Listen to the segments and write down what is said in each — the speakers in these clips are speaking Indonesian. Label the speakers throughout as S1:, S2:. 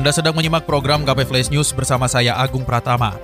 S1: Anda sedang menyimak program KP Flash News bersama saya Agung Pratama.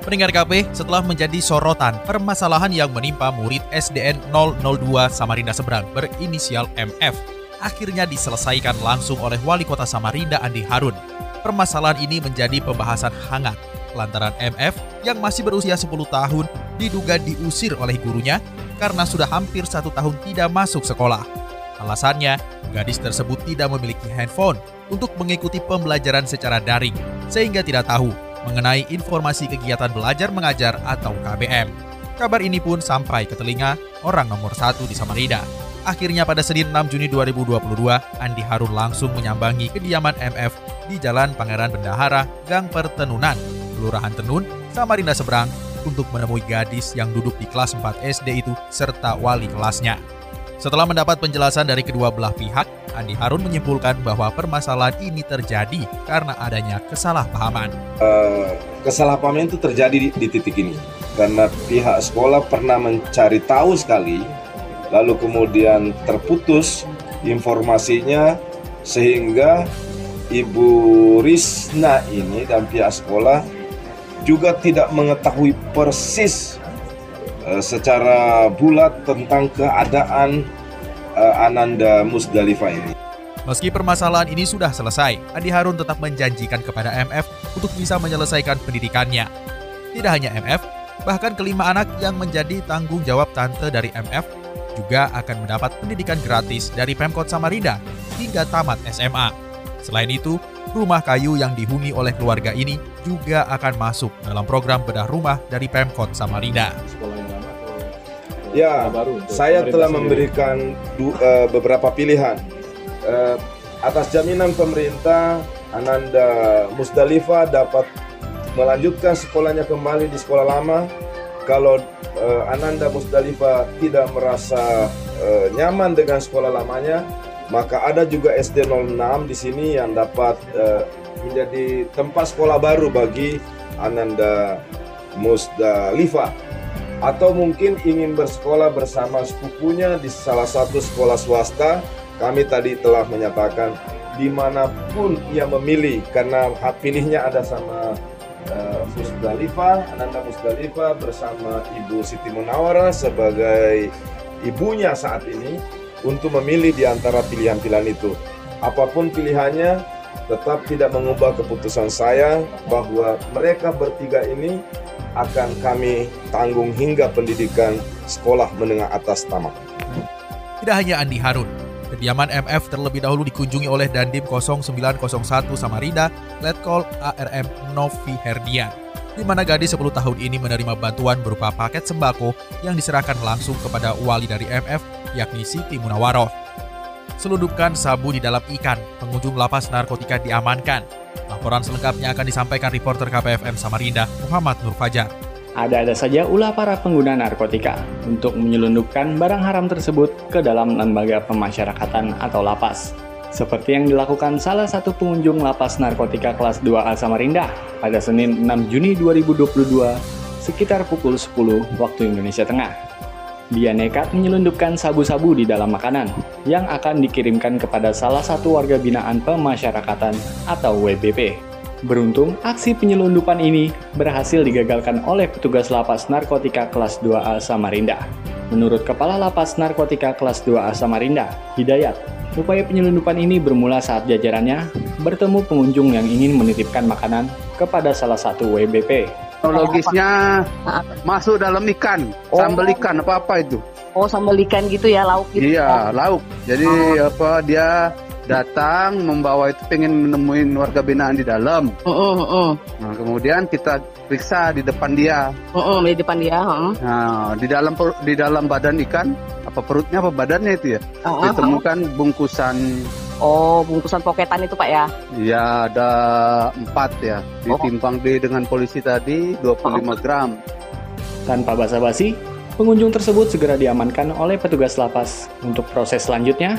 S1: Pendengar KP, setelah menjadi sorotan permasalahan yang menimpa murid SDN 002 Samarinda Seberang berinisial MF, akhirnya diselesaikan langsung oleh Wali Kota Samarinda Andi Harun. Permasalahan ini menjadi pembahasan hangat lantaran MF yang masih berusia 10 tahun diduga diusir oleh gurunya karena sudah hampir satu tahun tidak masuk sekolah. Alasannya, gadis tersebut tidak memiliki handphone untuk mengikuti pembelajaran secara daring, sehingga tidak tahu mengenai informasi kegiatan belajar mengajar atau KBM. Kabar ini pun sampai ke telinga orang nomor satu di Samarinda. Akhirnya pada Senin 6 Juni 2022, Andi Harun langsung menyambangi kediaman MF di Jalan Pangeran Bendahara, Gang Pertenunan, Kelurahan Tenun, Samarinda Seberang, untuk menemui gadis yang duduk di kelas 4 SD itu serta wali kelasnya. Setelah mendapat penjelasan dari kedua belah pihak, Andi Harun menyimpulkan bahwa permasalahan ini terjadi karena adanya kesalahpahaman.
S2: Uh, kesalahpahaman itu terjadi di, di titik ini karena pihak sekolah pernah mencari tahu sekali, lalu kemudian terputus informasinya sehingga Ibu Risna ini dan pihak sekolah juga tidak mengetahui persis secara bulat tentang keadaan uh, Ananda Musdalifah ini.
S1: Meski permasalahan ini sudah selesai, Andi Harun tetap menjanjikan kepada MF untuk bisa menyelesaikan pendidikannya. Tidak hanya MF, bahkan kelima anak yang menjadi tanggung jawab tante dari MF juga akan mendapat pendidikan gratis dari Pemkot Samarinda hingga tamat SMA. Selain itu, rumah kayu yang dihuni oleh keluarga ini juga akan masuk dalam program bedah rumah dari Pemkot Samarinda.
S2: Ya, baru saya telah memberikan du, uh, beberapa pilihan uh, atas jaminan pemerintah. Ananda Musdalifa dapat melanjutkan sekolahnya kembali di sekolah lama. Kalau uh, Ananda Musdalifa tidak merasa uh, nyaman dengan sekolah lamanya, maka ada juga SD 06 di sini yang dapat uh, menjadi tempat sekolah baru bagi Ananda Musdalifa atau mungkin ingin bersekolah bersama sepupunya di salah satu sekolah swasta, kami tadi telah menyatakan di mana pun ia memilih karena hak pilihnya ada sama uh, Musdalifah, Ananda Musdalifah bersama Ibu Siti Munawara sebagai ibunya saat ini untuk memilih di antara pilihan-pilihan itu. Apa pun pilihannya, tetap tidak mengubah keputusan saya bahwa mereka bertiga ini akan kami tanggung hingga pendidikan sekolah menengah atas tamat.
S1: Tidak hanya Andi Harun, kediaman MF terlebih dahulu dikunjungi oleh Dandim 0901 Samarinda, Letkol ARM Novi Herdian, di mana gadis 10 tahun ini menerima bantuan berupa paket sembako yang diserahkan langsung kepada wali dari MF, yakni Siti Munawaroh. Selundupkan sabu di dalam ikan, pengunjung lapas narkotika diamankan, Laporan selengkapnya akan disampaikan reporter KPFM Samarinda, Muhammad Nur Fajar.
S3: Ada-ada saja ulah para pengguna narkotika untuk menyelundupkan barang haram tersebut ke dalam lembaga pemasyarakatan atau lapas. Seperti yang dilakukan salah satu pengunjung lapas narkotika kelas 2A Samarinda pada Senin 6 Juni 2022 sekitar pukul 10 waktu Indonesia Tengah. Dia nekat menyelundupkan sabu-sabu di dalam makanan yang akan dikirimkan kepada salah satu warga binaan pemasyarakatan atau WBP. Beruntung, aksi penyelundupan ini berhasil digagalkan oleh petugas lapas narkotika kelas 2A Samarinda. Menurut Kepala Lapas Narkotika kelas 2A Samarinda, Hidayat, upaya penyelundupan ini bermula saat jajarannya bertemu pengunjung yang ingin menitipkan makanan kepada salah satu WBP
S4: Logisnya masuk dalam ikan, oh. sambal ikan apa apa itu?
S5: Oh sambal ikan gitu ya lauk gitu.
S4: Iya lauk. Jadi oh. apa dia datang membawa itu pengen menemuin warga binaan di dalam. Uh, uh, uh. Nah kemudian kita periksa di depan dia.
S5: Uh, uh, di depan dia. Uh.
S4: Nah di dalam di dalam badan ikan apa perutnya apa badannya itu ya uh, uh, ditemukan bungkusan
S5: Oh, bungkusan poketan itu Pak ya?
S4: Iya, ada empat ya. Ditimbang oh. di dengan polisi tadi 25 oh. gram.
S3: Tanpa basa-basi, pengunjung tersebut segera diamankan oleh petugas lapas. Untuk proses selanjutnya,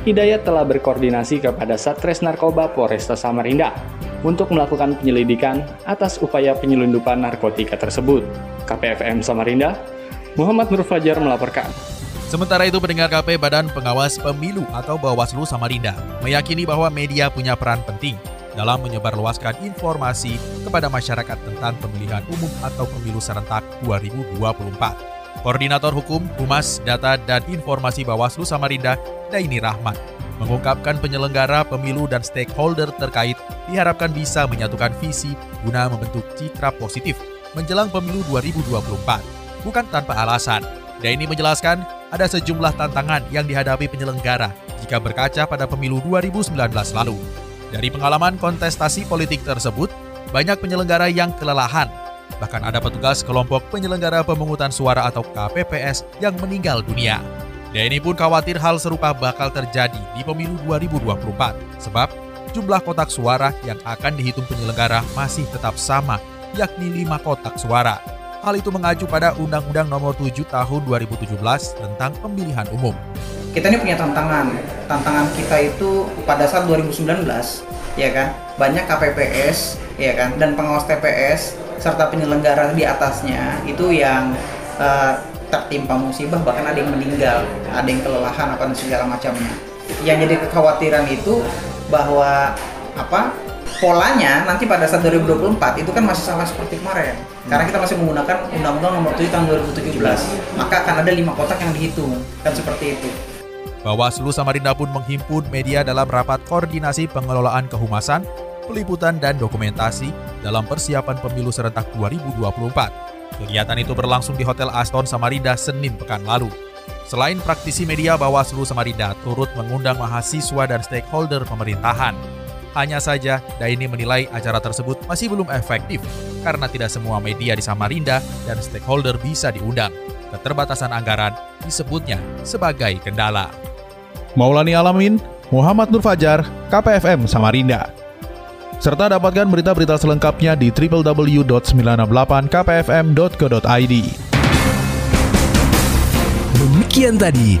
S3: Hidayat telah berkoordinasi kepada Satres Narkoba Polresta Samarinda untuk melakukan penyelidikan atas upaya penyelundupan narkotika tersebut. KPFM Samarinda, Muhammad Nur Fajar melaporkan.
S1: Sementara itu pendengar KP Badan Pengawas Pemilu atau Bawaslu Samarinda meyakini bahwa media punya peran penting dalam menyebarluaskan informasi kepada masyarakat tentang pemilihan umum atau pemilu serentak 2024. Koordinator Hukum, Humas, Data, dan Informasi Bawaslu Samarinda, Daini Rahmat, mengungkapkan penyelenggara pemilu dan stakeholder terkait diharapkan bisa menyatukan visi guna membentuk citra positif menjelang pemilu 2024. Bukan tanpa alasan, Daini menjelaskan ada sejumlah tantangan yang dihadapi penyelenggara jika berkaca pada pemilu 2019 lalu. Dari pengalaman kontestasi politik tersebut, banyak penyelenggara yang kelelahan Bahkan ada petugas kelompok penyelenggara pemungutan suara atau KPPS yang meninggal dunia. ini pun khawatir hal serupa bakal terjadi di pemilu 2024, sebab jumlah kotak suara yang akan dihitung penyelenggara masih tetap sama, yakni 5 kotak suara. Hal itu mengacu pada Undang-Undang Nomor 7 Tahun 2017 tentang Pemilihan Umum.
S6: Kita ini punya tantangan. Tantangan kita itu pada saat 2019, ya kan, banyak KPPS, ya kan, dan pengawas TPS serta penyelenggara di atasnya itu yang uh, tertimpa musibah bahkan ada yang meninggal ada yang kelelahan apa dan segala macamnya yang jadi kekhawatiran itu bahwa apa polanya nanti pada saat 2024 itu kan masih sama seperti kemarin karena kita masih menggunakan Undang-Undang Nomor 7 Tahun 2017 maka akan ada lima kotak yang dihitung kan seperti itu
S1: Bawaslu Samarinda pun menghimpun media dalam rapat koordinasi pengelolaan kehumasan peliputan dan dokumentasi dalam persiapan pemilu serentak 2024. Kegiatan itu berlangsung di Hotel Aston Samarinda Senin pekan lalu. Selain praktisi media Bawaslu Samarinda turut mengundang mahasiswa dan stakeholder pemerintahan. Hanya saja, Daini menilai acara tersebut masih belum efektif karena tidak semua media di Samarinda dan stakeholder bisa diundang. Keterbatasan anggaran disebutnya sebagai kendala.
S7: Maulani Alamin, Muhammad Nur Fajar, KPFM Samarinda. Serta dapatkan berita-berita selengkapnya di www.968kpfm.co.id.
S8: Demikian tadi